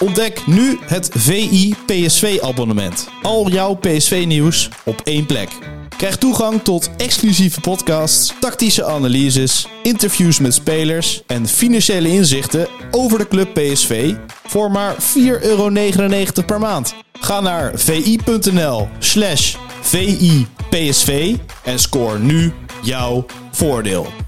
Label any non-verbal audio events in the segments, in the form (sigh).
Ontdek nu het VI PSV abonnement. Al jouw PSV nieuws op één plek. Krijg toegang tot exclusieve podcasts, tactische analyses, interviews met spelers en financiële inzichten over de club PSV voor maar 4,99 euro per maand. Ga naar vi.nl slash VIPSV en scoor nu jouw voordeel.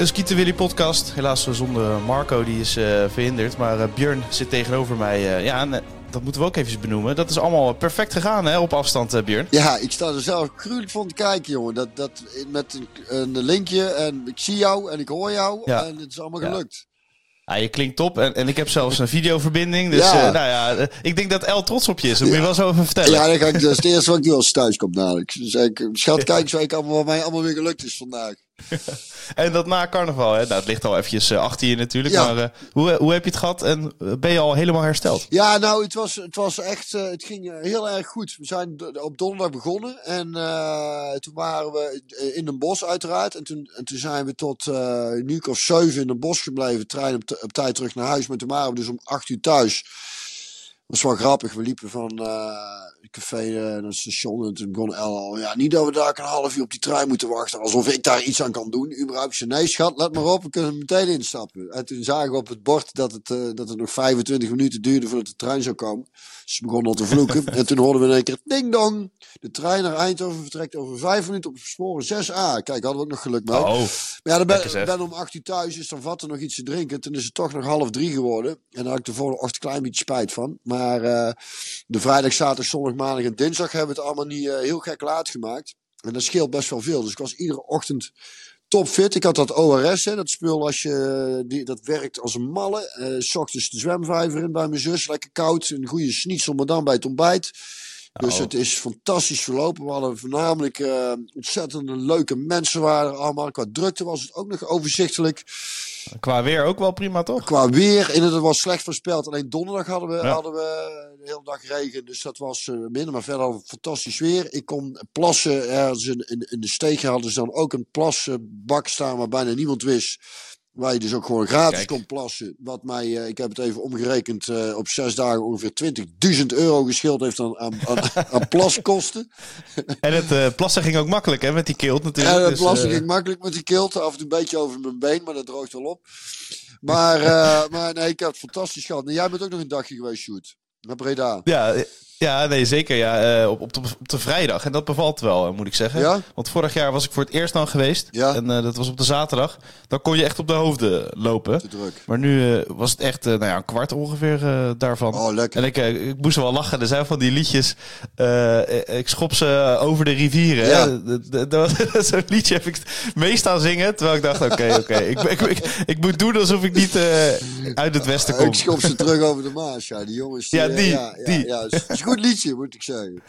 Een Skieten Willy podcast. Helaas zonder Marco, die is uh, verhinderd. Maar uh, Björn zit tegenover mij. Ja, en, dat moeten we ook even benoemen. Dat is allemaal perfect gegaan hè, op afstand, Björn. Ja, ik sta er zelf gruwelijk van te kijken, jongen. Dat, dat, met een, een linkje en ik zie jou en ik hoor jou. Ja. En het is allemaal gelukt. Ja, je klinkt top. En, en ik heb zelfs een videoverbinding. Dus ja. Uh, nou ja, ik denk dat El trots op je is. Dat moet je wel zo even vertellen. Ja, ga ik, dat is het (laughs) eerste wat ik doe als thuis kom dadelijk. Dus ik, schat, kijk zo ik allemaal, wat mij allemaal weer gelukt is vandaag. (laughs) en dat na carnaval, hè? Nou, het ligt al eventjes uh, achter je natuurlijk. Ja. Maar uh, hoe, hoe heb je het gehad en ben je al helemaal hersteld? Ja, nou, het was, het was echt, uh, het ging heel erg goed. We zijn op donderdag begonnen en toen waren we in een bos uiteraard. En toen, en toen zijn we tot nu of 7 in een bos gebleven. Trein op, op tijd terug naar huis. Maar toen waren we dus om 8 uur thuis. Was wel grappig. We liepen van het café naar het station. En toen begon El al. Ja, niet dat we daar een half uur op die trein moeten wachten. Alsof ik daar iets aan kan doen. Überhaupt. Ze nee, schat, let maar op. We kunnen meteen instappen. En toen zagen we op het bord dat het, uh, dat het nog 25 minuten duurde voordat de trein zou komen. Ze begonnen al te vloeken. (laughs) en toen hoorden we in één keer ding dong. De trein naar Eindhoven vertrekt over vijf minuten op sporen 6A. Kijk, hadden we ook nog geluk mee. Oh, maar ja, dan ben, ben om acht uur thuis. Dus dan vatte nog iets te drinken. Toen is het toch nog half drie geworden. En daar had ik de volgende ochtend een klein beetje spijt van. Maar uh, de vrijdag, zaterdag, zondag, maandag en dinsdag hebben we het allemaal niet uh, heel gek laat gemaakt. En dat scheelt best wel veel. Dus ik was iedere ochtend topfit. Ik had dat ORS, hè, dat spul als je, die, dat werkt als een malle. Uh, ochtends de zwemvijver in bij mijn zus, lekker koud. Een goede schnitzel, maar dan bij het ontbijt. Dus oh. het is fantastisch verlopen. We hadden voornamelijk uh, ontzettend leuke mensen waren allemaal. Qua drukte was het ook nog overzichtelijk. Qua weer ook wel prima, toch? Qua weer, en het was slecht voorspeld. Alleen donderdag hadden we, ja. hadden we de hele dag regen. Dus dat was uh, minder, maar verder fantastisch weer. Ik kon plassen. Ergens in, in, in de steeg hadden ze dan ook een plasbak staan waar bijna niemand wist. Waar je dus ook gewoon gratis Kijk. kon plassen. Wat mij, uh, ik heb het even omgerekend, uh, op zes dagen ongeveer 20.000 euro geschild heeft aan, aan, aan, (laughs) aan plaskosten. En het uh, plassen ging ook makkelijk hè, met die kilt natuurlijk. En het dus, plassen ging makkelijk met die kilt. Af en toe een beetje over mijn been, maar dat droogt wel op. Maar, (laughs) maar nee, ik heb het fantastisch gehad. En jij bent ook nog een dagje geweest, Shoot. Naar Breda. Ja, ja, nee, zeker. Ja, uh, op, op, de, op de vrijdag. En dat bevalt wel, moet ik zeggen. Ja? Want vorig jaar was ik voor het eerst dan geweest. Ja. En uh, dat was op de zaterdag. Dan kon je echt op de hoofden lopen. Te druk. Maar nu was het echt nou ja, een kwart ongeveer daarvan. Oh, lekker. En ik, ik moest wel lachen. Er zijn van die liedjes. ik schop ze over de rivieren. Ja. (laughs) Zo'n liedje heb ik mee staan zingen. Terwijl ik dacht, oké, okay, oké. Okay. Ik, ik, ik, ik, moet doen alsof ik niet uit het westen kom. Ik schop ze terug over de Maas. Ja, die jongens. Die, ja, die. ja, die. Goed liedje, moet ik zeggen.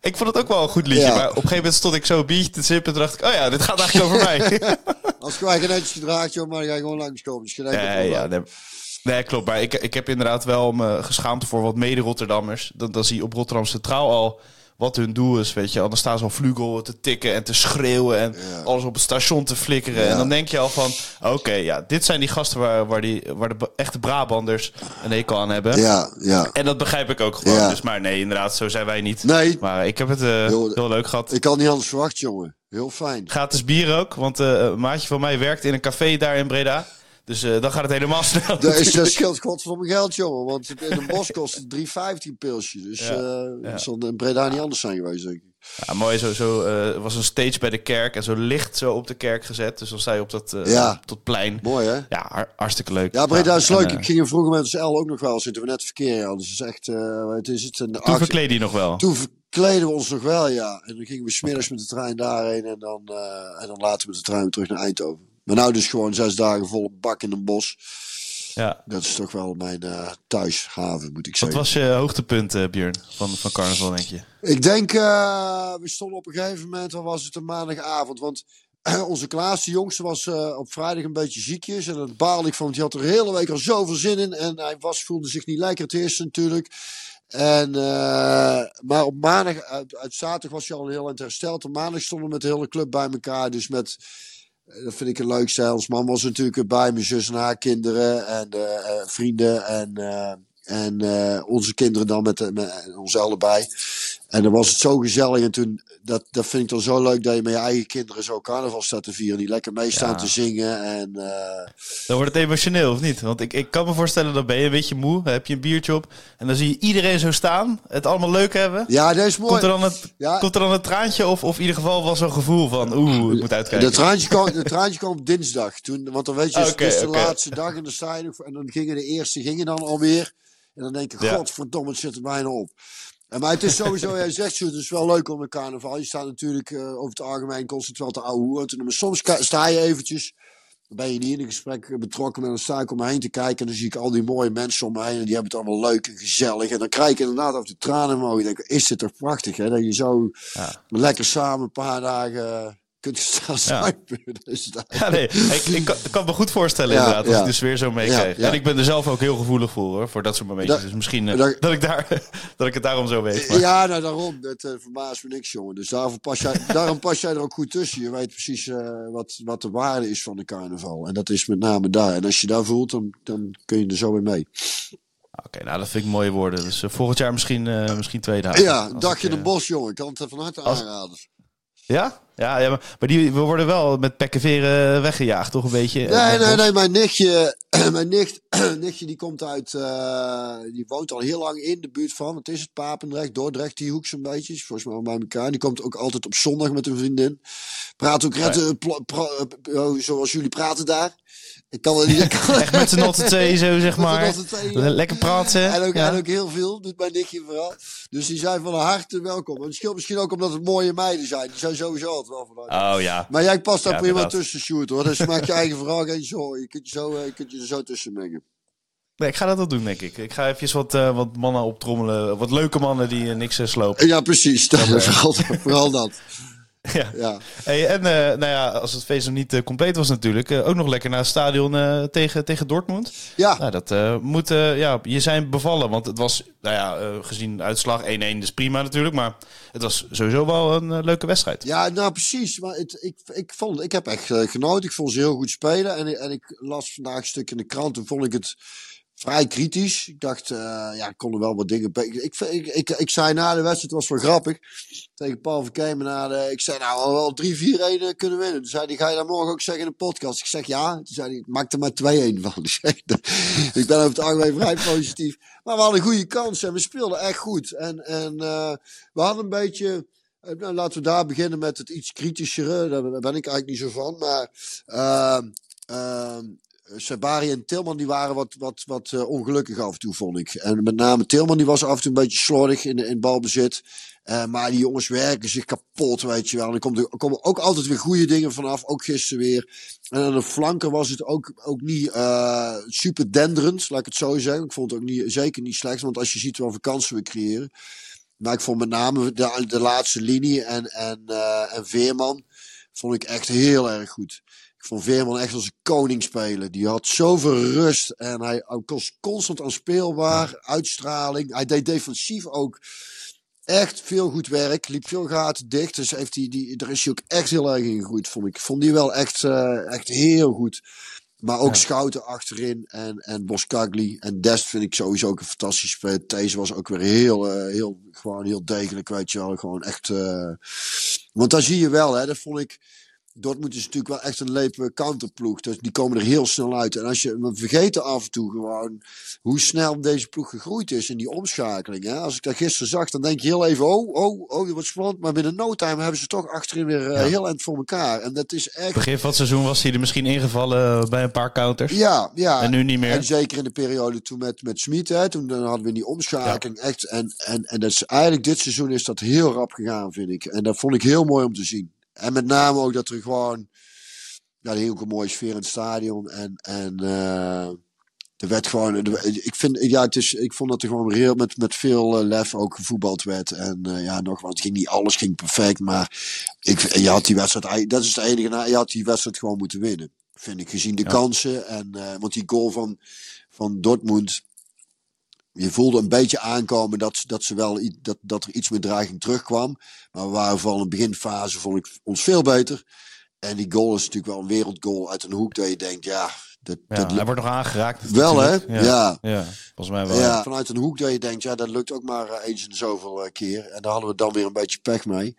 Ik vond het ook wel een goed liedje, ja. maar op een gegeven moment stond ik zo een biertje te sippen en dacht ik, oh ja, dit gaat eigenlijk over mij. (laughs) Als je geen netjes gedraagt, joh, maar ga je gewoon langskomen. Dus nee, ja, nee. nee, klopt. Maar ik, ik heb inderdaad wel me geschaamd voor wat mede-Rotterdammers. Dan, dan zie je op Rotterdam Centraal al wat hun doel is, weet je. Dan staan ze al vlugel te tikken en te schreeuwen en ja. alles op het station te flikkeren. Ja. En dan denk je al van, oké, okay, ja, dit zijn die gasten waar, waar, die, waar de echte Brabanders een hekel aan hebben. Ja, ja. En dat begrijp ik ook gewoon. Ja. Dus, maar nee, inderdaad, zo zijn wij niet. Nee. Maar ik heb het uh, heel, heel, leuk gehad. Ik had niet anders verwacht, jongen. Heel fijn. Gratis bier ook, want uh, een maatje van mij werkt in een café daar in Breda. Dus uh, dan gaat het helemaal (laughs) snel. Dat, is, dat scheelt godverdomme geld, jongen. Want in een bos kost het 3,50 een pilsje. Dus ja, uh, ja. dat zal in Breda niet anders zijn geweest, denk ik. Ja, mooi. Zo, zo uh, was een stage bij de kerk en zo licht zo op de kerk gezet. Dus dan sta je op dat, ja. op dat plein. Mooi, hè? Ja, har hartstikke leuk. Ja, Breda is ja, leuk. En, ik ging er vroeger met ons L ook nog wel. Zitten we net verkeer hadden. Dus echt... Het is het een toen verkleedde je nog wel? Toen verkleden we ons nog wel, ja. En dan gingen we smiddags met de trein daarheen. En dan, en dan later met de trein weer terug naar Eindhoven. Maar nou dus gewoon zes dagen vol bak in een bos. Ja. Dat is toch wel mijn uh, thuishaven, moet ik Wat zeggen. was je hoogtepunt, uh, Björn, van, van carnaval, denk je? Ik denk, uh, we stonden op een gegeven moment, dan was het een maandagavond. Want (clears throat) onze Klaas, de jongste, was op vrijdag een beetje ziekjes. En dat baalde ik van, want hij had er de hele week al zoveel zin in. En hij was, voelde zich niet lekker het eerste natuurlijk. En, maar op maandag, uit, uit zaterdag was hij al heel erg hersteld. Op maandag stonden we met de hele club bij elkaar. Dus met dat vind ik een leuk man was natuurlijk bij mijn zus en haar kinderen en uh, vrienden en, en onze kinderen dan met, met ons allebei. En dan was het zo gezellig en toen, dat, dat vind ik dan zo leuk dat je met je eigen kinderen zo carnaval staat te vieren. Die lekker meestaan ja. te zingen en... Dan wordt het emotioneel of niet? Want ik, ik kan me voorstellen, dan ben je een beetje moe, heb je een biertje op en dan zie je iedereen zo staan, het allemaal leuk hebben. Ja, dat is mooi. Komt er dan het, ja. komt er dan een traantje of, of in ieder geval was zo'n gevoel van, oeh, ik moet uitkijken. Dat traantje kwam, dat traantje kwam op dinsdag, toen, want dan weet je, okay, het is de okay. laatste dag en dan sta je en dan gingen de eerste gingen dan alweer. En dan denk ik, ja. godverdomme, het zit er bijna op. En, maar het is sowieso, jij zegt zo, het is wel leuk om een carnaval. Je staat natuurlijk uh, over het algemeen constant wel te ouwe hoeren. Maar soms sta je eventjes, dan ben je niet in een gesprek betrokken, maar dan sta ik om me heen te kijken. En dan zie ik al die mooie mensen om me heen en die hebben het allemaal leuk en gezellig. En dan krijg ik inderdaad af de tranen omhoog. Je denkt, is dit toch prachtig, hè? Dat je zo ja. lekker samen een paar dagen kunt staan zuipen. Ja. Dus ja, nee, ik, ik, kan, me goed voorstellen ja, inderdaad, als ik de sfeer zo meekrijg. En ik ben er zelf ook heel gevoelig voor, hoor, voor dat soort momentjes. Da, dus misschien uh, da, dat, ik daar, (laughs) dat ik het daarom zo weet. Maar. Ja, nou daarom. Dat uh, verbaast me niks, jongen. Dus daarom pas, jij, (laughs) daarom pas jij er ook goed tussen. Je weet precies uh, wat, wat de waarde is van de carnaval. En dat is met name daar. En als je daar voelt, dan, dan kun je er zo weer mee. Oké, okay, nou dat vind ik mooie woorden. Dus volgend jaar misschien, misschien twee dagen. Ja, dagje in de bos, jongen. Ik kan het van harte als, aanraden. Ja? Ja, ja maar, maar die, we worden wel met pekkeveren wegggejaagd, toch een beetje? Nee, nee, nee. Mijn nichtje, (clears throat) mijn nicht, (clears throat) nichtje die komt uit, uh, die woont al heel lang in de buurt van, wat is het, Papendrecht, Dordrecht, die hoek zo'n beetje. Volgens mij bij elkaar. Die komt ook altijd op zondag met een vriendin. Praat ook ja. zoals jullie praten daar. Ik kan er niet. Echt met z'n allen twee, zo zeg (laughs) maar. Twee, ja. Lekker praten. En ook, ja. en ook heel veel, doet mijn nichtje vooral. Dus die zijn van harte welkom. En het scheelt misschien ook omdat het mooie meiden zijn. Die zijn sowieso altijd wel vanuit. Oh ja. Maar jij past daar ja, prima inderdaad. tussen, Sjoerd hoor. Dus maak je eigen verhaal geen zorgen. Je kunt je, zo, je kunt je er zo tussen mengen. Nee, ik ga dat wel doen, denk ik. Ik ga even wat, uh, wat mannen optrommelen. Wat leuke mannen die uh, niks uh, slopen. Ja, precies. Dat, vooral, (laughs) vooral dat. (laughs) Ja. ja. Hey, en uh, nou ja, als het feest nog niet uh, compleet was natuurlijk, uh, ook nog lekker naar het stadion tegen, tegen Dortmund. Ja. Nou, dat moet, ja, je zijn bevallen, want het was, nou ja, gezien de uitslag 1-1, dus prima natuurlijk, maar het was sowieso wel een leuke wedstrijd. Ja, nou precies, maar het, ik, ik, vond, ik heb echt genoten, ik vond ze heel goed spelen en, en ik las vandaag een stuk in de krant en vond ik het vrij kritisch. Ik dacht, uh, ja, ik kon er wel wat dingen. Ik, ik, ik, ik, zei na de wedstrijd, het was wel grappig. Tegen Paul Verkeemen na. Ik zei, nou, wel 3-4-1 kunnen winnen. Toen zei hij, ga je dat morgen ook zeggen in de podcast? Ik zeg ja. Toen zei hij, maak er maar 2-1 van. (laughs) ik ben over het algemeen vrij positief. Maar we hadden goede kans en we speelden echt goed. En, en uh, we hadden een beetje. Nou, laten we daar beginnen met het iets kritischere. Daar ben ik eigenlijk niet zo van. Maar. Uh, Sabari en Tilman die waren wat, wat, wat uh, ongelukkig af en toe, vond ik. En met name Tilman die was af en toe een beetje slordig in, in balbezit. Uh, maar die jongens werken zich kapot, weet je wel. En er, komt, komen ook altijd weer goede dingen vanaf, ook gisteren weer. En aan de flanken was het ook, ook niet uh, super denderend, laat ik het zo zeggen. Ik vond het ook niet, zeker niet slecht, want als je ziet welke kansen we creëren. Maar ik vond met name de, de laatste linie en, en, en Veerman vond ik echt heel erg goed. Ik vond Veerman echt als een koning spelen. Die had zoveel rust en hij was constant aanspeelbaar. Uitstraling. Hij deed defensief ook echt veel goed werk. Liep veel gaten dicht. Dus heeft hij, die, daar is hij ook echt heel erg in gegroeid, vond ik. Vond die wel echt, uh, echt heel goed. Maar ook ja. Schouten achterin en, en Boskagli. En Dest vind ik sowieso ook een fantastisch spel. Deze was ook weer heel, uh, heel, gewoon heel degelijk, weet je wel. Gewoon echt. Uh... Want daar zie je wel, hè. Dat vond ik. Dortmund is natuurlijk wel echt een lepe counterploeg. Dus die komen er heel snel uit. En als je, we vergeten af en toe gewoon hoe snel deze ploeg gegroeid is in die omschakeling. Hè? Als ik dat gisteren zag, dan denk je heel even, oh, oh, oh, wat spannend. Maar binnen no time hebben ze toch achterin weer uh, ja. heel eind voor elkaar. En dat is echt... Begin van het seizoen was hij er misschien ingevallen bij een paar counters. Ja, ja. En nu niet meer. En zeker in de periode toen met, met Smit, toen dan hadden we die omschakeling ja. echt. En, en, en dat is eigenlijk dit seizoen is dat heel rap gegaan, vind ik. En dat vond ik heel mooi om te zien. En met name ook dat er gewoon. ja, ook een mooie sfeer in het stadion. En, en eh, er werd gewoon, ik, vind, ja, het is, ik vond dat er gewoon heel met, met veel eh, lef ook gevoetbald werd. En eh, ja, nogmaals, het ging niet alles ging perfect, maar ik, je had die wedstrijd, dat is het enige, je had die wedstrijd gewoon moeten winnen. Vind ik, gezien de kansen. En, eh, want die goal van, van Dortmund, je voelde een beetje aankomen dat, dat, ze wel, dat, dat er iets meer dreiging terugkwam. Maar we waren vooral in de beginfase, vond ik ons veel beter. En die goal is natuurlijk wel een wereldgoal uit een hoek dat je denkt, ja, dat, Ja, dat hij wordt nog aangeraakt. Wel, hè? Ja. ja. Volgens mij wel. ja, vanuit een hoek dat je denkt, ja, dat lukt ook maar eh, eens in zoveel eh, keer. En daar hadden we dan weer een beetje pech mee.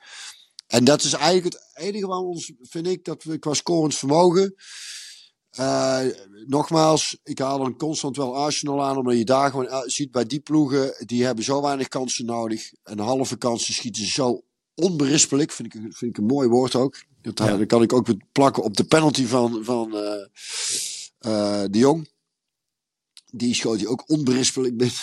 En dat is eigenlijk het enige waar ons, vind ik, dat we qua scorend vermogen. Eh, nogmaals, ik haal dan constant wel Arsenal aan, omdat je daar gewoon eh, ziet bij die ploegen, die hebben zo weinig kansen nodig. En halve kansen schieten ze zo onberispelijk, vind ik, een- vind ik een mooi woord ook. Dat, eh, Ja. dat kan ik ook plakken op de penalty van, van eh, eh, de Jong. Die schoot hij ook onberispelijk binnen.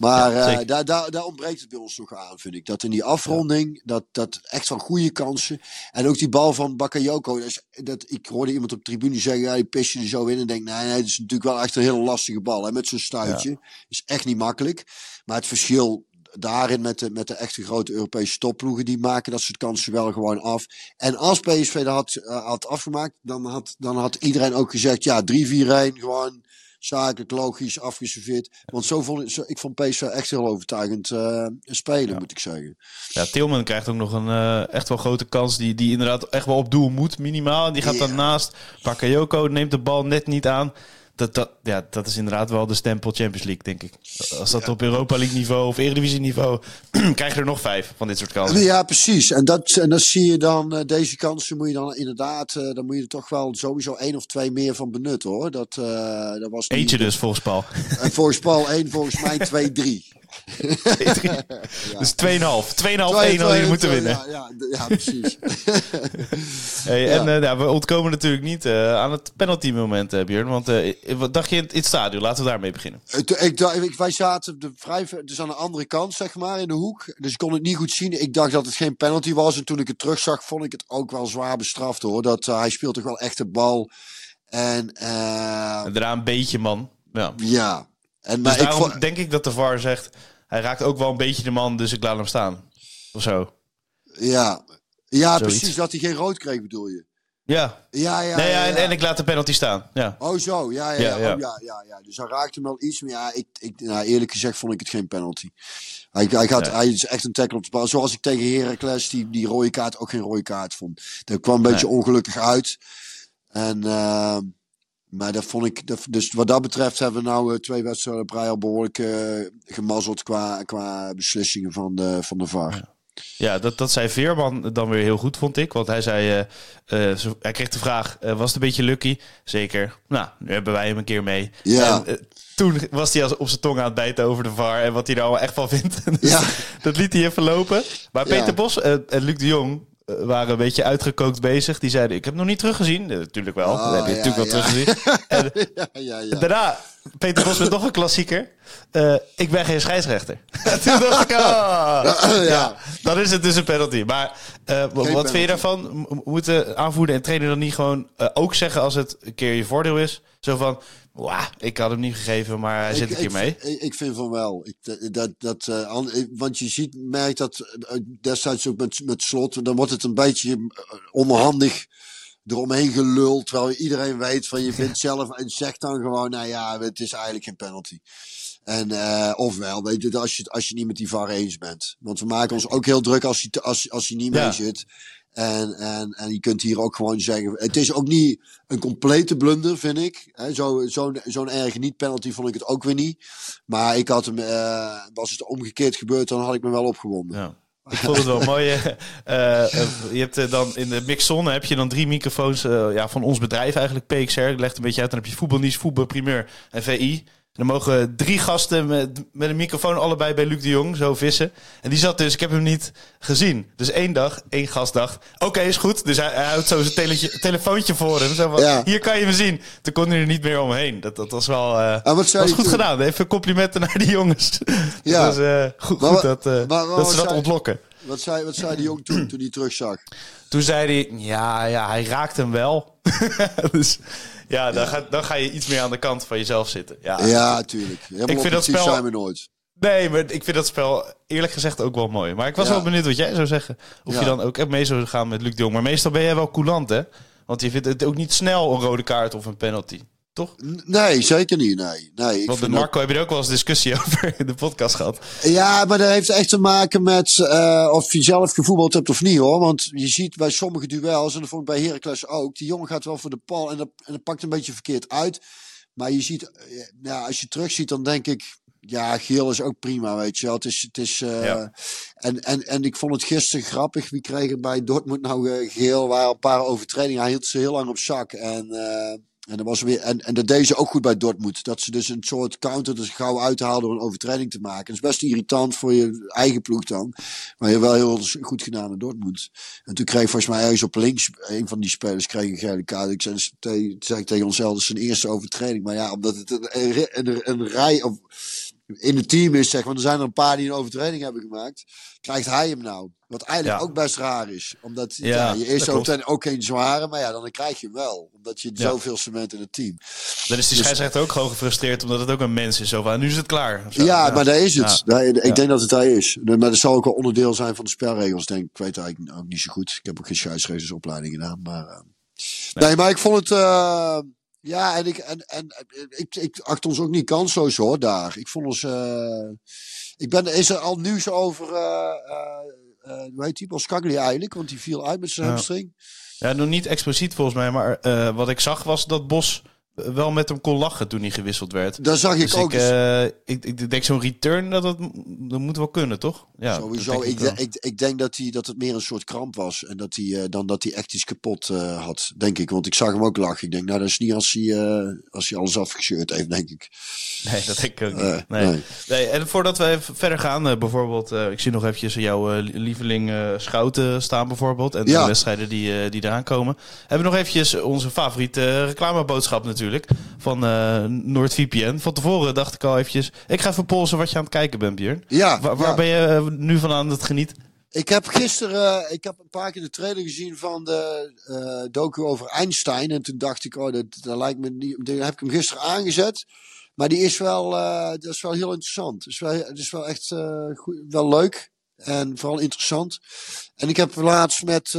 Maar Ja, eh, daar, daar, daar ontbreekt het bij ons nog aan, vind ik. Dat in die afronding, dat, dat echt van goede kansen. En ook die bal van Bakayoko. Dat is, dat, ik hoorde iemand op de tribune zeggen, ja, die pis je er zo in. En denk, nee, nee, het is natuurlijk wel echt een hele lastige bal. Hè, met zo'n stuitje. Is echt niet makkelijk. Maar het verschil daarin met de, met de echte grote Europese topploegen, die maken dat soort kansen wel gewoon af. En als PSV dat had, eh, had afgemaakt, dan had, dan had iedereen ook gezegd, ja, 3-4-1, gewoon zakelijk, logisch, afgeserveerd. Want zo vond ik, zo, ik vond PSV echt heel overtuigend eh, spelen, moet ik zeggen. Ja, Tilman krijgt ook nog een eh, echt wel grote kans. Die, die inderdaad echt wel op doel moet, minimaal. En die gaat Ja. dan naast. Bakayoko neemt de bal net niet aan. Dat, dat, ja, dat is inderdaad wel de stempel Champions League, denk ik. Als dat op Europa League niveau of Eredivisie niveau... (clears throat) krijg je er nog vijf van dit soort kansen. Ja, precies. En dat, en dat zie je dan, eh, deze kansen moet je dan inderdaad, eh, dan moet je er toch wel sowieso één of twee meer van benutten hoor. Dat, eh, dat was Eentje dus, volgens Paul. En volgens Paul één, volgens mij twee, drie. (laughs) Dus 2,5. 2,5 1 Twee, had je twee, moeten twee, winnen. Ja, ja, ja precies. (laughs) Hey, Ja. En eh, we ontkomen natuurlijk niet eh, aan het penalty moment, eh Björn. Want wat dacht je in het, in het stadion? Laten we daarmee beginnen. Ik, ik, wij zaten de vrij, dus aan de andere kant, zeg maar, in de hoek. Dus ik kon het niet goed zien. Ik dacht dat het geen penalty was. En toen ik het terugzag, vond ik het ook wel zwaar bestraft hoor. Dat hij speelt toch wel echt de bal. En En daarna een beetje, man. Ja. ja. En, Dus maar ik daarom vond- denk ik dat de VAR zegt... Hij raakt ook wel een beetje de man, dus ik laat hem staan. Of zo. ja, ja Zoiets. precies. Dat hij geen rood kreeg, bedoel je? Ja. Ja, ja. nee, ja, ja, en, ja. en ik laat de penalty staan. Ja. Oh zo, ja, ja, Ja, ja. ja. Oh, ja, ja, ja. Dus hij raakte hem wel iets, maar ja, ik, ik, nou, eerlijk gezegd vond ik het geen penalty. Hij, hij, gaat, Nee. hij is echt een tackle op de bal. Zoals ik tegen Heracles die, die rode kaart ook geen rode kaart vond. Dat kwam een beetje Nee. ongelukkig uit. En, eh, maar dat vond ik, dat, dus wat dat betreft hebben we nou eh, twee wedstrijden op rij al behoorlijk eh, gemazzeld qua, qua beslissingen van de, van de VAR. Ja, dat, dat zei Veerman dan weer heel goed, vond ik. Want hij zei, eh, hij kreeg de vraag, was het een beetje lucky? Zeker. Nou, nu hebben wij hem een keer mee. Ja. En, toen was hij als op zijn tong aan het bijten over de VAR en wat hij er allemaal echt van vindt. (laughs) Dus Ja. Dat liet hij even lopen. Maar Ja. Peter Bos en Luc de Jong waren een beetje uitgekookt bezig. Die zeiden, ik heb nog niet teruggezien. Eh, natuurlijk wel, Oh, dat heb je ja, natuurlijk wel teruggezien. (laughs) En ja, ja, ja. Daarna, Peter Bos met nog een klassieker. Eh, ik ben geen scheidsrechter. (laughs) Toen dacht ik, ah, (laughs) ja. dan is het dus een penalty. Maar eh, wat penalty. vind je daarvan? Moeten aanvoerder en trainer dan niet gewoon eh, ook zeggen als het een keer je voordeel is? Zo van, wauw, ik had hem niet gegeven, maar hij zit een keer ik, mee. Ik, ik vind van wel. Ik, dat, dat, eh, want je ziet, merkt dat eh, destijds ook met, met slot, dan wordt het een beetje eh, onhandig eromheen geluld. Terwijl iedereen weet van je (laughs) vindt zelf en zegt dan gewoon, nou ja, het is eigenlijk geen penalty. En, eh, ofwel, weet je, als je, als je niet met die VAR eens bent. Want we maken ons ook heel druk als hij, als, als hij niet Ja. mee zit. En, en, en je kunt hier ook gewoon zeggen. Het is ook niet een complete blunder, vind ik. Hè, zo, zo'n, zo'n erge niet-penalty vond ik het ook weer niet. Maar ik had hem, eh, was het omgekeerd gebeurd, dan had ik me wel opgewonden. Ja. Ik vond het wel mooi. eh, eh, je hebt dan in de mixzone heb je dan drie microfoons ja, van ons bedrijf eigenlijk, PXR. Ik leg het een beetje uit. Dan heb je voetbalnieuws, voetbalprimeur en VI. Dan mogen drie gasten met, met een microfoon allebei bij Luc de Jong zo vissen. En die zat dus, ik heb hem niet gezien. Dus één dag, één gast dacht, oké, is goed. Dus hij, hij houdt zo zijn telefoontje voor hem. Zo van, Ja. hier kan je me zien. Toen kon hij er niet meer omheen. Dat, dat was wel wat zei was goed gedaan. Even complimenten naar die jongens. (laughs) Ja. Dat was eh, goed, Maar goed wa- dat, maar- maar dat ze dat zei- ontlokken. Wat zei, wat zei de jong toen, toen hij terugzag? Toen zei hij, ja, ja hij raakt hem wel. (laughs) dus ja, dan, Ga, dan ga je iets meer aan de kant van jezelf zitten. Ja, Ja, tuurlijk. Helemaal Ik vind dat spel- zijn we nooit. Nee, maar ik vind dat spel eerlijk gezegd ook wel mooi. Maar ik was Ja. wel benieuwd wat jij zou zeggen. Of Ja. je dan ook mee zou gaan met Luc de Jong. Maar meestal ben jij wel coulant, hè? Want je vindt het ook niet snel een rode kaart of een penalty. Toch? Nee, zeker niet. Nee. nee ik Want met Marco heb je er ook wel eens discussie (laughs) over in de podcast gehad. dat- Ja, maar dat heeft echt te maken met eh, of je zelf gevoetbald hebt of niet hoor. Want je ziet bij sommige duels, en dat vond ik bij Heracles ook, die jongen gaat wel voor de pal en dat, en dat pakt een beetje verkeerd uit. Maar je ziet, eh, ja, als je terug ziet, dan denk ik, ja, geel is ook prima, weet je wel. Het is, het is, eh, Ja. en, en, en ik vond het gisteren grappig. Wie kreeg er bij Dortmund nou geel? Waren een paar overtredingen. Hij hield ze heel lang op zak. En, en, dat was weer, en, en dat deden ze ook goed bij Dortmund. Dat ze dus een soort counter er gauw uithaalden door een overtreding te maken. Dat is best irritant voor je eigen ploeg dan. Maar je hebt wel heel goed gedaan in Dortmund. En toen kreeg volgens mij ergens op links, een van die spelers kreeg een gele kaart. Ik zei, dus tegen onszelf, dat is zijn eerste overtreding. Maar ja, omdat het een, een, een, een rij of in het team is, zeg maar, er zijn er een paar die een overtreding hebben gemaakt. Krijgt hij hem nou? Wat eigenlijk Ja. ook best raar is. Omdat Ja, ja, je eerste overtreding ook geen zware, maar ja, dan krijg je hem wel. Omdat je zoveel cement in het team. Dan is die Dus- scheidsrechter ook gewoon gefrustreerd omdat het ook een mens is. Zo van, nu is het klaar. Ja, maar daar is het. Daar- ik denk dat het daar is. Maar dat zal ook wel onderdeel zijn van de spelregels, denk ik. Ik weet eigenlijk ook niet zo goed. Ik heb ook geen scheidsrechtersopleiding gedaan. Maar, eh, nee. maar ik vond het... eh, ja, en ik, en, en, ik, ik acht ons ook niet kansloos hoor, daar. Ik vond ons... eh, ik ben, is er al nieuws over... eh, eh, hoe heet die? Boskagli eigenlijk, want die viel uit met zijn Ja. hamstring. Ja, nog niet expliciet volgens mij. Maar wat ik zag was dat Bos wel met hem kon lachen toen hij gewisseld werd. Daar zag ik Dus ook. ik, eh, ik, ik denk zo'n return, dat, dat, dat moet wel kunnen, toch? Ja, dat Sowieso. denk Ik, ik, ik denk dat, hij, dat het meer een soort kramp was. En dat hij, eh, dan dat hij echt iets kapot eh, had, denk ik. Want ik zag hem ook lachen. Ik denk, nou, dat is niet als hij, als hij alles afgescheurd heeft, denk ik. Nee, dat denk ik ook niet. Nee. nee. Nee, en voordat we even verder gaan, bijvoorbeeld, ik zie nog eventjes jouw lieveling Schouten staan bijvoorbeeld. En Ja. de wedstrijden die, die eraan komen. Hebben we nog eventjes onze favoriete reclameboodschap natuurlijk. Van eh NoordVPN. Van tevoren dacht ik al eventjes, ik ga even polsen wat je aan het kijken bent, Björn. Ja, Waar, waar ja. ben je eh, nu van aan het genieten? Ik heb gisteren, eh, ik heb een paar keer de trailer gezien van de eh, docu over Einstein. En toen dacht ik, oh, dat, dat lijkt me niet. Dan heb ik hem gisteren aangezet. Maar die is wel, eh, dat is wel heel interessant. Het is wel, het is wel echt goed, wel leuk. En vooral interessant. En ik heb laatst met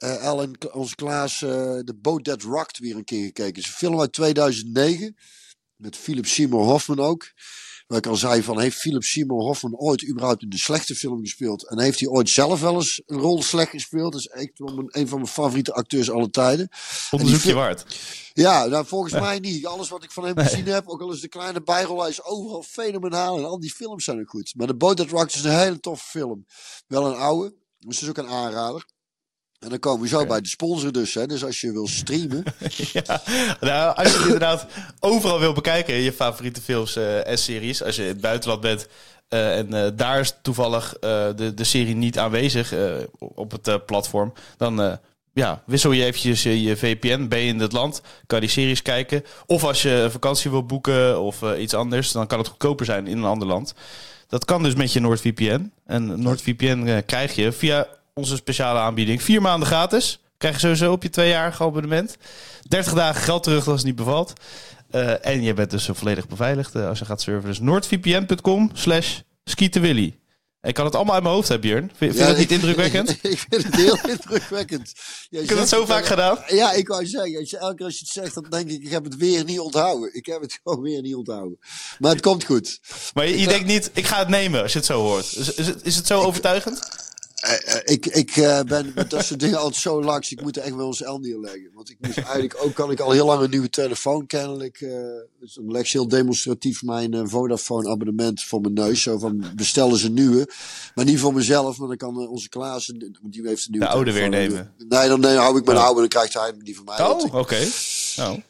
eh eh, Ellen, onze Klaas, eh The Boat That Rocked weer een keer gekeken. Het is een film uit 2009. Met Philip Seymour Hoffman ook. Waar ik al zei van, heeft Philip Seymour Hoffman ooit überhaupt in de slechte film gespeeld? En heeft hij ooit zelf wel eens een rol slecht gespeeld? Dat is echt een van mijn favoriete acteurs aller tijden. Onderzoekje film- waard. Ja, nou volgens mij niet. Alles wat ik van hem gezien heb, ook al is de kleine bijrol, hij is overal fenomenaal. En al die films zijn ook goed. Maar The Boat That Rocked is een hele toffe film. Wel een oude, dus het is ook een aanrader. En dan komen we zo bij de sponsor dus. Hè. Dus als je wil streamen. (laughs) Ja, nou, als je het inderdaad overal wil bekijken, je favoriete films eh, en series, als je in het buitenland bent eh, en eh, daar is toevallig de, de serie niet aanwezig op het platform, dan ja, wissel je eventjes je, VPN, ben je in het land, kan je die series kijken. Of als je vakantie wil boeken of iets anders, dan kan het goedkoper zijn in een ander land. Dat kan dus met je NordVPN. En NordVPN krijg je via onze speciale aanbieding vier maanden gratis. Krijg je sowieso op je tweejarige abonnement. 30 dagen geld terug als het niet bevalt. Eh, en je bent dus eh, volledig beveiligd eh, als je gaat surfen. Dus noordvpn.com slash skietenwilly. Ik kan het allemaal uit mijn hoofd hebben, Björn. Vind, je dat niet indrukwekkend? (laughs) ik vind het heel indrukwekkend. Jij Ik heb het zo vaak dan- gedaan. Ja, ik wou zeggen, als je, elke keer als je het zegt, dan denk ik, ik heb het weer niet onthouden. Ik heb het (laughs) gewoon weer niet onthouden. Maar het komt goed. Maar je, je denkt niet, ik ga het nemen als je het zo hoort. Is, is, het, is het zo overtuigend? Eh, eh, ik ik eh, ben met dat soort dingen altijd zo laks. Ik moet er echt wel eens L neerleggen. Want ik moest eigenlijk ook, kan ik al heel lang een nieuwe telefoon kennelijk. dus dan leg ze heel demonstratief mijn Vodafone abonnement voor mijn neus. Zo van, bestel eens een nieuwe. Maar niet voor mezelf, maar dan kan onze Klaas, een- want die heeft een nieuwe De oude weer nemen. Nee, dan hou ik mijn Oh. oude en dan krijgt hij die van mij. Want Oh, ik- oké. Nou,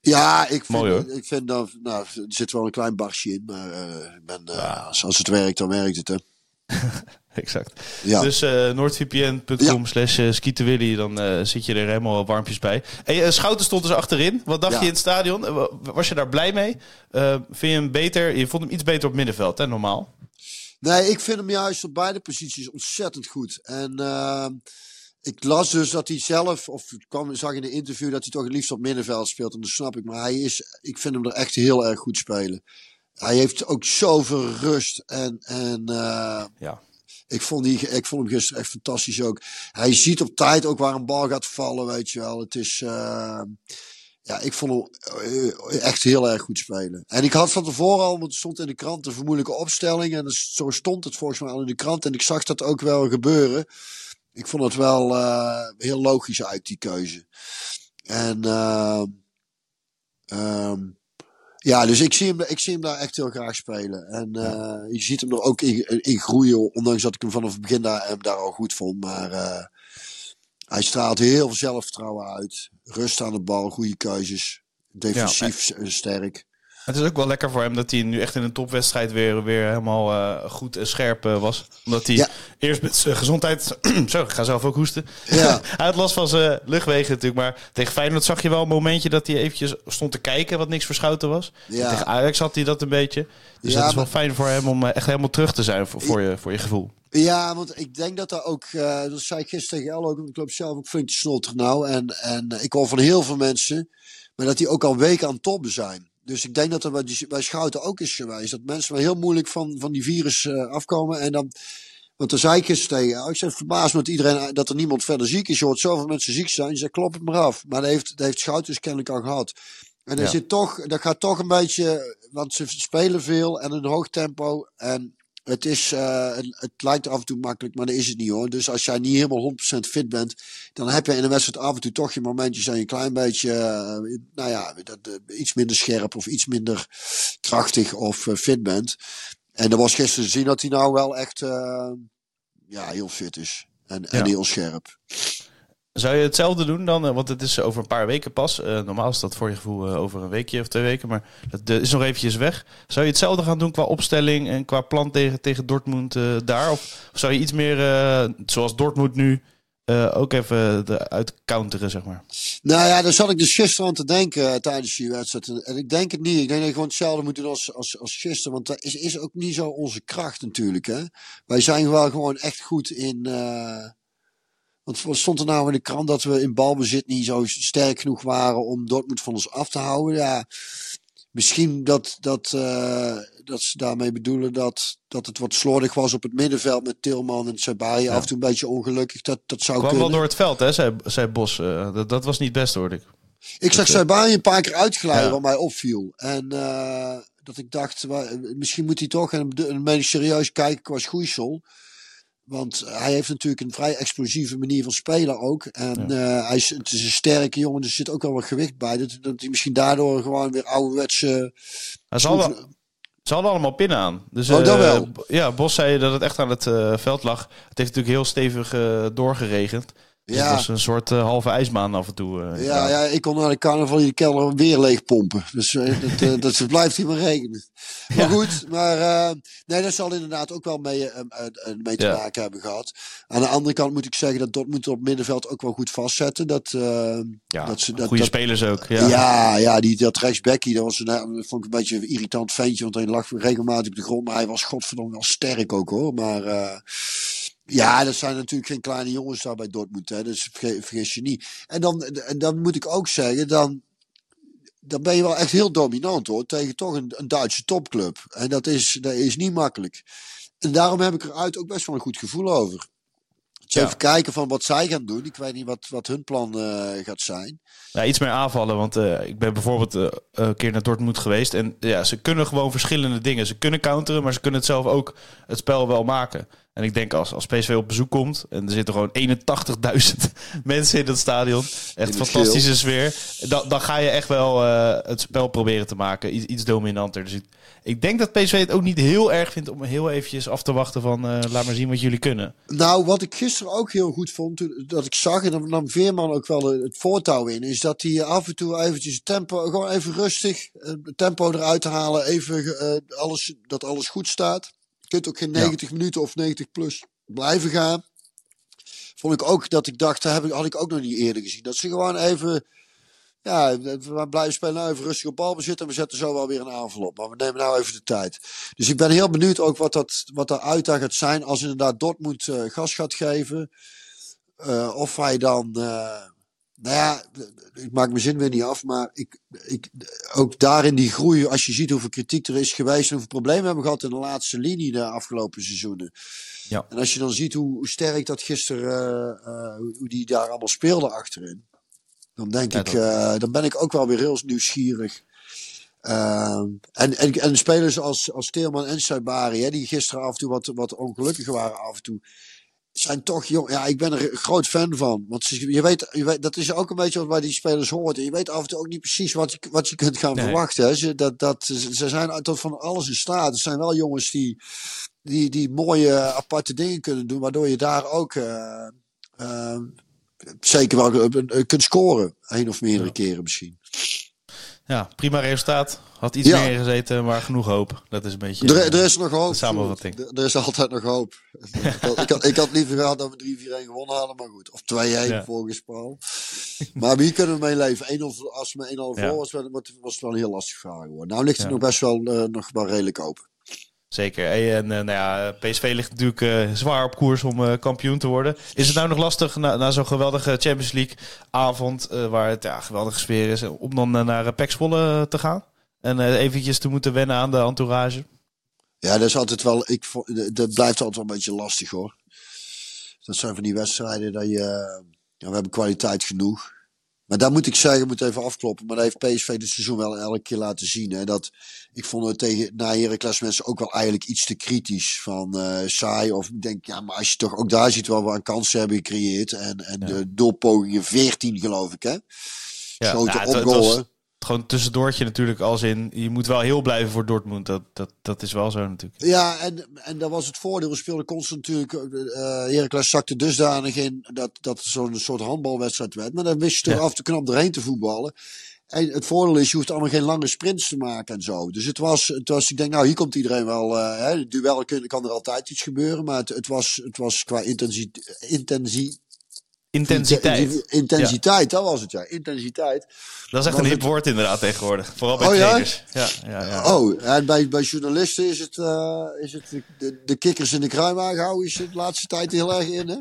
Ja, ik vind, Mooi, ik vind dat, nou, er zit wel een klein barsje in. Maar ik ben, eh, als, als het werkt, dan werkt het. Hè. (laughs) (laughs) exact. Ja. Dus eh noordvpn.com slash eh, dan eh, zit je er helemaal warmpjes bij. Hey, Schouten stond dus achterin. Wat dacht Ja. je in het stadion? Wa- Was je daar blij mee? Vind je hem beter? Je vond hem iets beter op middenveld, hè, normaal? Nee, ik vind hem juist op beide posities ontzettend goed. En uh, ik las dus dat hij zelf, of ik kwam, zag in een interview dat hij toch het liefst op middenveld speelt. En dat snap ik. Maar hij is, ik vind hem er echt heel erg goed spelen. Hij heeft ook zoveel rust. En, en uh, ja. Ik, vond die, ik vond hem gisteren echt fantastisch ook. Hij ziet op tijd ook waar een bal gaat vallen, weet je wel. Het is... Uh, ja, ik vond hem echt heel erg goed spelen. En ik had van tevoren al, want het stond in de krant een vermoedelijke opstelling. En zo stond het volgens mij al in de krant. En ik zag dat ook wel gebeuren. Ik vond het wel uh, heel logisch uit, die keuze. En uh, ja, dus ik zie, hem, ik zie hem daar echt heel graag spelen. En ja. je ziet hem er ook in, in, groeien, ondanks dat ik hem vanaf het begin daar, hem daar al goed vond. Maar hij straalt heel veel zelfvertrouwen uit. Rust aan de bal, goede keuzes. Defensief ja, sterk. Het is ook wel lekker voor hem dat hij nu echt in een topwedstrijd weer, weer helemaal uh, goed en scherp uh, was. Omdat hij ja. eerst met zijn gezondheid... (clears throat) zo, ik ga zelf ook hoesten. Ja. (laughs) hij had last van zijn luchtwegen natuurlijk. Maar tegen Feyenoord zag je wel een momentje dat hij eventjes stond te kijken wat niks verschoten was. Ja. Tegen Ajax had hij dat een beetje. Dus dat is wel fijn voor hem om echt helemaal terug te zijn voor, voor, je, voor je gevoel. Ja, want ik denk dat er ook, uh, dat zei ik gisteren tegen ook, ik loop zelf ook flink te snotter nou. En, en ik hoor van heel veel mensen, maar dat die ook al weken aan toppen zijn. Dus ik denk dat er bij, bij Schouten ook is geweest. Dat mensen wel heel moeilijk van, van die virus uh, afkomen. En dan, want dan zei ik gisteren tegen, ik zeg verbaasd met iedereen dat er niemand verder ziek is. Je hoort zoveel mensen ziek zijn. Je zegt, klop het maar af. Maar dat heeft, dat heeft Schouten dus kennelijk al gehad. En er ja. zit toch, dat gaat toch een beetje, want ze spelen veel en een hoog tempo. En het, is, uh, het, lijkt af en toe makkelijk, maar dat is het niet hoor. Dus als jij niet helemaal 100% fit bent, dan heb je in een wedstrijd af en toe toch je momentjes dat je een klein beetje, uh, nou ja, dat, uh, iets minder scherp of iets minder krachtig of fit bent. En er was gisteren te zien dat hij nou wel echt ja, heel fit is en, en heel scherp. Zou je hetzelfde doen dan? Want het is over een paar weken pas. Uh, normaal is dat voor je gevoel uh, over een weekje of twee weken. Maar dat is nog eventjes weg. Zou je hetzelfde gaan doen qua opstelling en qua plan tegen, tegen Dortmund daar? Of, zou je iets meer, zoals Dortmund nu, ook even eruit counteren, zeg maar? Nou ja, daar zat ik dus gisteren aan te denken tijdens die wedstrijd. En ik denk het niet. Ik denk dat je gewoon hetzelfde moet doen als, als, als gisteren. Want dat is, is ook niet zo onze kracht natuurlijk. Hè? Wij zijn wel gewoon echt goed in... Want stond er nou in de krant dat we in balbezit niet zo sterk genoeg waren om Dortmund van ons af te houden? Ja, misschien dat, dat, uh, dat ze daarmee bedoelen dat, dat het wat slordig was op het middenveld met Tilman en Sabai. Ja. Af en toe een beetje ongelukkig. Dat, dat zou Kwam wel door het veld, hè, zei, zei Bos. Uh, dat, dat was niet best, hoorde ik. Ik zag Sabai een paar keer uitglijden, ja. wat mij opviel. En uh, dat ik dacht, misschien moet hij toch, en dan ben ik serieus kijken qua schoeisel. Want hij heeft natuurlijk een vrij explosieve manier van spelen ook. En ja. uh, hij is, het is een sterke jongen, dus er zit ook wel wat gewicht bij. Dat, dat hij misschien daardoor gewoon weer ouderwetse... Hij zal wel, ze hadden allemaal pinnen aan. Dus, oh, dat wel. Uh, ja, Bos zei dat het echt aan het uh, veld lag. Het heeft natuurlijk heel stevig doorgeregend. Dus ja. het was een soort uh, halve ijsbaan af en toe. Uh, ja, ja, ik kon naar de carnaval in de kelder weer leeg pompen. Dus uh, dat, (laughs) blijft hier maar regenen. Maar ja. goed, maar nee, dat zal inderdaad ook wel mee, mee te ja. maken hebben gehad. Aan de andere kant moet ik zeggen dat Dortmund op middenveld ook wel goed vastzetten. Dat, ja, dat ze, dat, goede dat, spelers ook. Ja, ja, ja die, dat rechtsbackie, dat was een, dat vond ik een beetje een irritant ventje. Want hij lag regelmatig op de grond. Maar hij was godverdomme wel sterk ook hoor. Maar... Ja, dat zijn natuurlijk geen kleine jongens daar bij Dortmund. Hè. Dus vergeet, vergis je niet. En dan, en dan moet ik ook zeggen, dan, dan ben je wel echt heel dominant hoor. Tegen toch een, een Duitse topclub. En dat is, dat is niet makkelijk. En daarom heb ik eruit ook best wel een goed gevoel over. Dus ja. even kijken van wat zij gaan doen. Ik weet niet wat, wat hun plan uh, gaat zijn. Ja, iets meer aanvallen. Want uh, ik ben bijvoorbeeld uh, een keer naar Dortmund geweest. En ja, ze kunnen gewoon verschillende dingen. Ze kunnen counteren, maar ze kunnen het zelf ook het spel wel maken. En ik denk als, als PSV op bezoek komt en er zitten gewoon 81.000 (laughs) mensen in het stadion. Echt fantastische sfeer. Dan, dan ga je echt wel uh, het spel proberen te maken. Iets, iets dominanter. Dus ik, ik, denk dat PSV het ook niet heel erg vindt om heel eventjes af te wachten van uh, laat maar zien wat jullie kunnen. Nou, wat ik gisteren ook heel goed vond, dat ik zag en dan nam Veerman ook wel het voortouw in, is dat hij af en toe eventjes tempo, gewoon even rustig, het tempo eruit halen, even uh, alles, dat alles goed staat. Je kunt ook geen 90 ja. minuten of 90 plus blijven gaan. Vond ik ook dat ik dacht, dat heb ik, had ik ook nog niet eerder gezien. Dat ze gewoon even Ja, we blijven spelen nou even rustig op bal bezitten. En we zetten zo wel weer een aanval op. Maar we nemen nou even de tijd. Dus ik ben heel benieuwd ook wat, dat, wat de uitdaging gaat zijn. Als inderdaad Dortmund uh, gas gaat geven. Uh, of hij dan. Uh, nou ja, ik maak mijn zin weer niet af. Maar ik, ik, ook daarin die groei. Als je ziet hoeveel kritiek er is geweest. En hoeveel problemen we hebben gehad in de laatste linie de afgelopen seizoenen. Ja. En als je dan ziet hoe, hoe sterk dat gisteren. hoe die daar allemaal speelde achterin. Dan denk ik, uh, dan ben ik ook wel weer heel nieuwsgierig. Uh, en, en, en spelers als, als Steelman en Saibari, hè, die gisteren af en toe wat, wat ongelukkiger waren af en toe, zijn toch jong. Ja, ik ben er een groot fan van. Want je weet, je weet, dat is ook een beetje wat bij die spelers hoort. je weet af en toe ook niet precies wat je, wat je kunt gaan verwachten. Hè. Ze, dat, dat, ze zijn tot van alles in staat. Het zijn wel jongens die, die, die mooie aparte dingen kunnen doen, waardoor je daar ook. Uh, zeker wel kunt scoren. Een of meerdere keren misschien. Ja, prima resultaat. Had iets meer gezeten, maar genoeg hoop. Dat is een beetje er, er is nog hoop. Samenvatting. Er, er is altijd nog hoop. ik, had, ik had liever gehad dat we 3-4-1 gewonnen hadden, maar goed. Of 2-1 ja. volgens Paul. Maar hier kunnen we mee leven. 1 als we 1-0 voor was, was het wel een heel lastig vraag geworden. Nou ligt het nog best wel, uh, nog wel redelijk open. Zeker. En uh, nou ja, PSV ligt natuurlijk uh, zwaar op koers om uh, kampioen te worden. Is het nou nog lastig na, na zo'n geweldige Champions League avond, waar het ja, geweldige sfeer is, om dan naar Pek Zwolle te gaan? En eventjes te moeten wennen aan de entourage? Ja, dat is altijd wel, ik, dat blijft altijd wel een beetje lastig hoor. Dat zijn van die wedstrijden dat je, we hebben kwaliteit genoeg. Maar daar moet ik zeggen, moet even afkloppen. Maar dat heeft PSV dit seizoen wel elke keer laten zien. Hè, dat, ik vond het tegen na Heracles mensen ook wel eigenlijk iets te kritisch. Van uh, saai. Of ik denk, ja, maar als je toch ook daar ziet wel we aan kansen hebben gecreëerd. En, en ja. de doelpogingen 14 geloof ik hè. Ja, Schoten nou, op goal, gewoon tussendoortje natuurlijk als in je moet wel heel blijven voor Dortmund. Dat, dat, dat is wel zo natuurlijk. Ja, en, en dat was het voordeel. We speelden constant natuurlijk. Uh, Heracles zakte dusdanig in dat, dat het zo'n soort handbalwedstrijd werd. Maar dan wist je toch af te knap erheen te voetballen. En het voordeel is, je hoeft allemaal geen lange sprints te maken en zo. Dus het was, het was ik denk, nou, hier komt iedereen wel. Uh, hè, duel kan, kan er altijd iets gebeuren. Maar het, het, was, het was qua intensie, intensie, Intensiteit. Intensiteit, dat was het ja. Intensiteit. Dat is echt een hip woord inderdaad tegenwoordig. Vooral bij oh, trainers. Ja? Ja, ja, Oh, en bij, bij journalisten is het, uh, is het de, de kikkers in de kruiwagen houden is de laatste tijd heel erg in hè.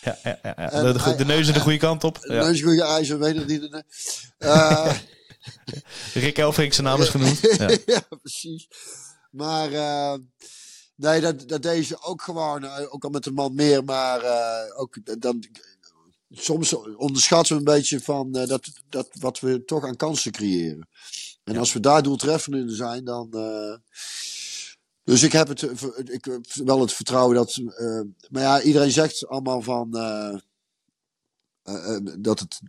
Ja, ja, ja. De, de, de, neus in de goede kant op. De neus goede ijzer, weet het niet. Uh, Rick Elfrink zijn naam is genoemd. (laughs) Ja, precies. Maar uh, nee, dat, dat deze ook gewoon, ook al met een man meer, maar ook dan soms onderschatten we een beetje van uh, dat, dat wat we toch aan kansen creëren. En als we daar doeltreffend in zijn, dan. Uh, dus ik heb het, ik, wel het vertrouwen dat. Maar ja, iedereen zegt allemaal van. Dat het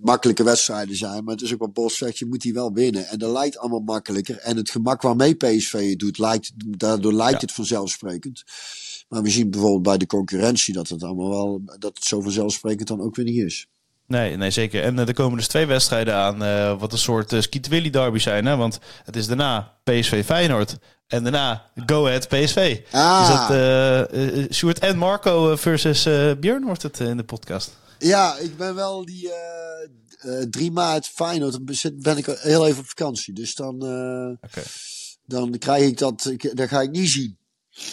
makkelijke wedstrijden zijn. Maar het is ook wat Bos zegt, je moet die wel winnen. En dat lijkt allemaal makkelijker. En het gemak waarmee PSV het doet, lijkt, daardoor lijkt het vanzelfsprekend. Maar we zien bijvoorbeeld bij de concurrentie dat het allemaal wel, dat het zo vanzelfsprekend dan ook weer niet is. Nee, nee, zeker. En uh, er komen dus twee wedstrijden aan, uh, wat een soort uh, Willy derby zijn. Hè? Want het is daarna PSV Feyenoord en daarna Go Ahead PSV. Ah. Is dat Sjoerd en Marco versus Björn wordt het in de podcast? Ja, ik ben wel die 3 maart Feyenoord, ben ik heel even op vakantie. Dus dan, okay. dan krijg ik dat, ik, dat ga ik niet zien.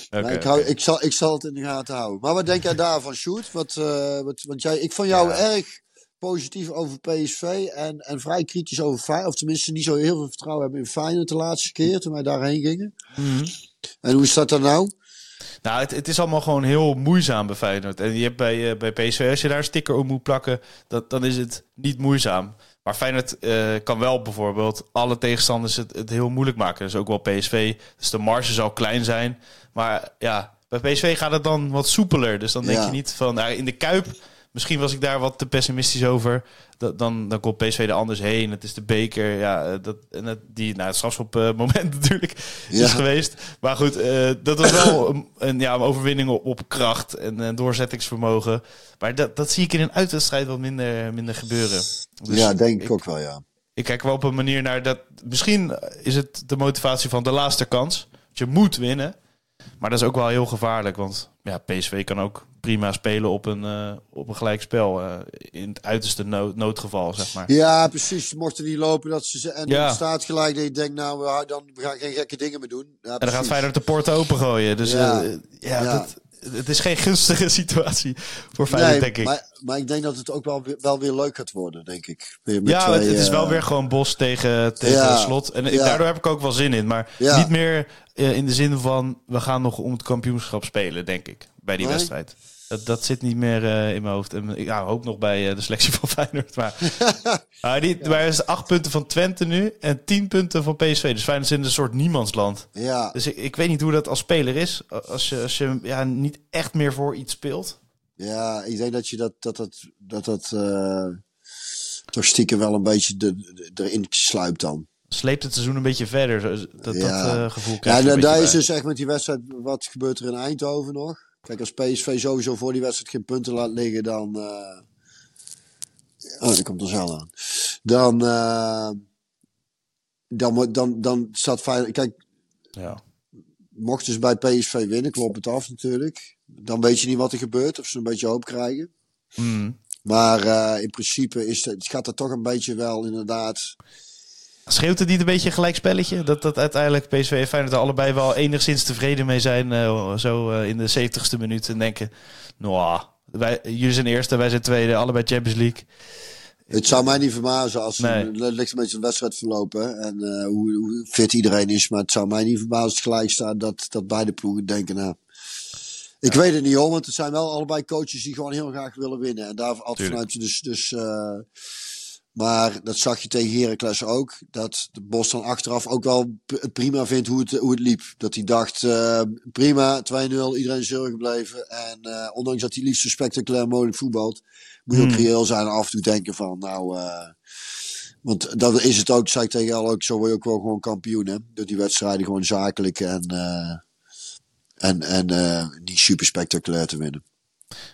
Okay, ik, hou, ik, zal, ik zal het in de gaten houden. Maar wat denk jij daarvan, Sjoerd? Wat, uh, wat, want jij, ik vond jou erg positief over PSV en, en vrij kritisch over Feyenoord. Of tenminste niet zo heel veel vertrouwen hebben in Feyenoord de laatste keer toen wij daarheen gingen. Mm En hoe is dat dan nou? Nou, het, het, is allemaal gewoon heel moeizaam bij Feyenoord. En je hebt bij, uh, bij PSV, als je daar een sticker op moet plakken, dat, dan is het niet moeizaam. Maar Feyenoord uh, kan wel bijvoorbeeld alle tegenstanders het, het heel moeilijk maken. Dus ook wel PSV. Dus de marge zal klein zijn. Maar ja, bij PSV gaat het dan wat soepeler. Dus dan denk je niet van nou, in de Kuip. Misschien was ik daar wat te pessimistisch over. Dat, dan, dan komt PSV er anders heen. Het is de beker. Ja, eh, dat, en dat, die, nou, het op uh, moment natuurlijk is geweest. Maar goed, uh, dat was wel een, een, ja, een overwinning op, op kracht en, en doorzettingsvermogen. Maar dat, dat zie ik in een uitwedstrijd wat minder, minder gebeuren. Dus ja, denk ik, ik ook wel, ja. Ik kijk wel op een manier naar dat. Misschien is het de motivatie van de laatste kans. Je moet winnen. Maar dat is ook wel heel gevaarlijk. Want ja, PSV kan ook prima spelen op een, uh, op een gelijkspel. Uh, in het uiterste nood, noodgeval, zeg maar. Ja, precies. Mochten die lopen dat ze... En ja. staat gelijk dat je denkt, nou, we, dan, we gaan geen gekke dingen meer doen. Ja, en dan gaat Feyenoord de poorten opengooien. Dus ja, uh, ja, Dat, het is geen gunstige (laughs) situatie voor Feyenoord, denk ik. Maar, maar ik denk dat het ook wel, wel weer leuk gaat worden, denk ik. Ja, twee, het, is wel weer gewoon Bos tegen, tegen slot. En daardoor heb ik ook wel zin in. Maar niet meer in de zin van, we gaan nog om het kampioenschap spelen, denk ik. Bij die wedstrijd. Dat, dat zit niet meer uh, in mijn hoofd. En ik ja, hoop nog bij uh, de selectie van (laughs) Feyenoord. (laughs) Maar, die, ja. maar is acht punten van Twente nu en tien punten van PSV. Dus Feyenoord is in een soort niemandsland. Ja. Dus ik, ik weet niet hoe dat als speler is. Als je, als je ja, niet echt meer voor iets speelt. Ja, ik denk dat je dat, dat, dat, dat, dat uh, toch stiekem wel een beetje de, de, erin sluipt dan sleept het seizoen een beetje verder. Dat, ja. dat uh, gevoel krijg Ja, daar is dus echt met die wedstrijd, wat gebeurt er in Eindhoven nog? Kijk, als PSV sowieso voor die wedstrijd geen punten laat liggen, dan. Uh... Oh, dat komt er zo aan. Dan. Uh... Dan, dan, dan staat Feyenoord. Kijk. Ja. Mochten ze bij PSV winnen, klopt het af natuurlijk. Dan weet je niet wat er gebeurt, of ze een beetje hoop krijgen. Mm. Maar uh, in principe is het, gaat er toch een beetje wel inderdaad. Schreeuwt het niet een beetje een gelijk spelletje? Dat, dat uiteindelijk PSV en Feyenoord er allebei wel enigszins tevreden mee zijn. Uh, zo uh, in de 70ste minuut. En denken, nou, wij, jullie zijn eerste, wij zijn tweede. Allebei Champions League. Het zou mij niet verbazen als nee. het ligt een beetje een wedstrijd verlopen en uh, hoe, hoe, fit iedereen is. Maar het zou mij niet verbazen als het gelijk staat dat, dat beide ploegen denken, nou, ik ja. weet het niet hoor, want het zijn wel allebei coaches die gewoon heel graag willen winnen. En daar altijd vanuit dus, dus maar dat zag je tegen Heracles ook. Dat de Bos dan achteraf ook wel het prima vindt hoe het, hoe het liep. Dat hij dacht, uh, prima, 2-0, iedereen is heel gebleven. En uh, ondanks dat hij liefst zo spectaculair mogelijk voetbalt, moet je hmm. ook reëel zijn en af en toe denken van, nou... Uh, want dat is het ook, zei ik tegen jou ook, zo word je ook wel gewoon kampioen. Hè? Door die wedstrijden gewoon zakelijk en, en, en niet super spectaculair te winnen.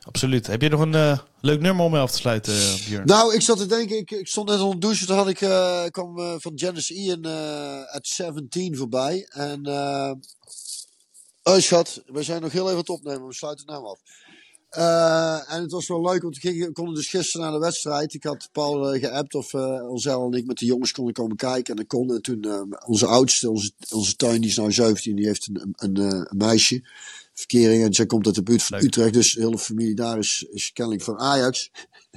Absoluut. Heb je nog een uh, leuk nummer om mee af te sluiten, uh, Björn? Nou, ik zat te denken, ik, stond net onder de douche, toen had ik, uh, kwam van Janice Ian at 17 voorbij. En, oh schat, we zijn nog heel even het opnemen, we sluiten het nou af. en het was wel leuk, want we konden dus gisteren naar de wedstrijd. Ik had Paul geappt of Onzel en ik met de jongens konden komen kijken. En dan kon. En toen onze oudste, onze, onze tuin, die is nou 17, die heeft een, een, een meisje verkering. En zij komt uit de buurt van Utrecht. Dus de hele familie daar is, is kennelijk van Ajax.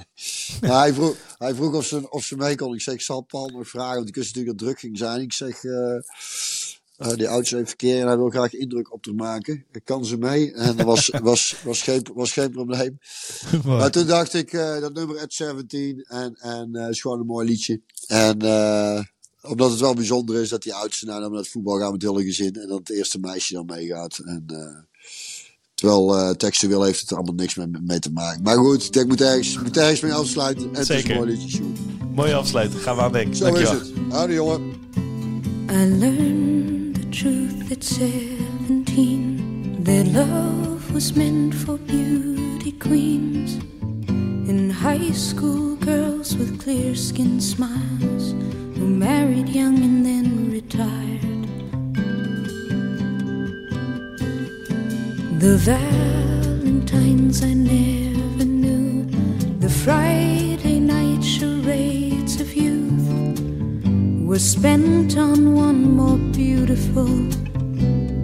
(laughs) hij, vroeg, hij vroeg of ze, of ze mee kon. Ik zeg, ik zal Paul nog vragen. Want ik wist natuurlijk dat druk ging zijn. Ik zeg, uh, uh, die oudste heeft verkeer en hij wil graag indruk op te maken. Kan ze mee? En dat was, (laughs) was, was, geen, was geen probleem. (laughs) maar toen dacht ik, uh, dat nummer at 17. En, en is gewoon een mooi liedje. En omdat het wel bijzonder is dat die oudste nou naar het voetbal gaat met het hele gezin. En dat het eerste meisje dan meegaat. En Terwijl uh, textueel heeft het er allemaal niks mee, mee, te maken. Maar goed, ik moet ergens, moet ergens mee afsluiten. En Zeker. Het is mooi liedje, Mooi afsluiten. Gaan we aan denken. Zo Dankjewel. is het. Houdoe, jongen. I learned the truth at 17 That love was meant for beauty queens In high school girls with clear skin smiles Who married young and then retired The Valentines I never knew, the Friday night charades of youth were spent on one more beautiful.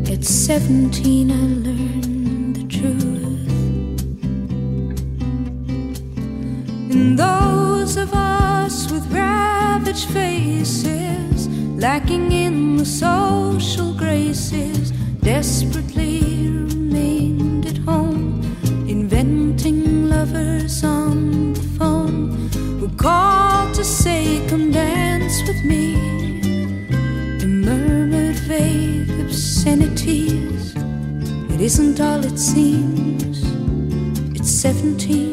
At 17, I learned the truth. And those of us with ravaged faces, lacking in the social Isn't all it seems, it's 17.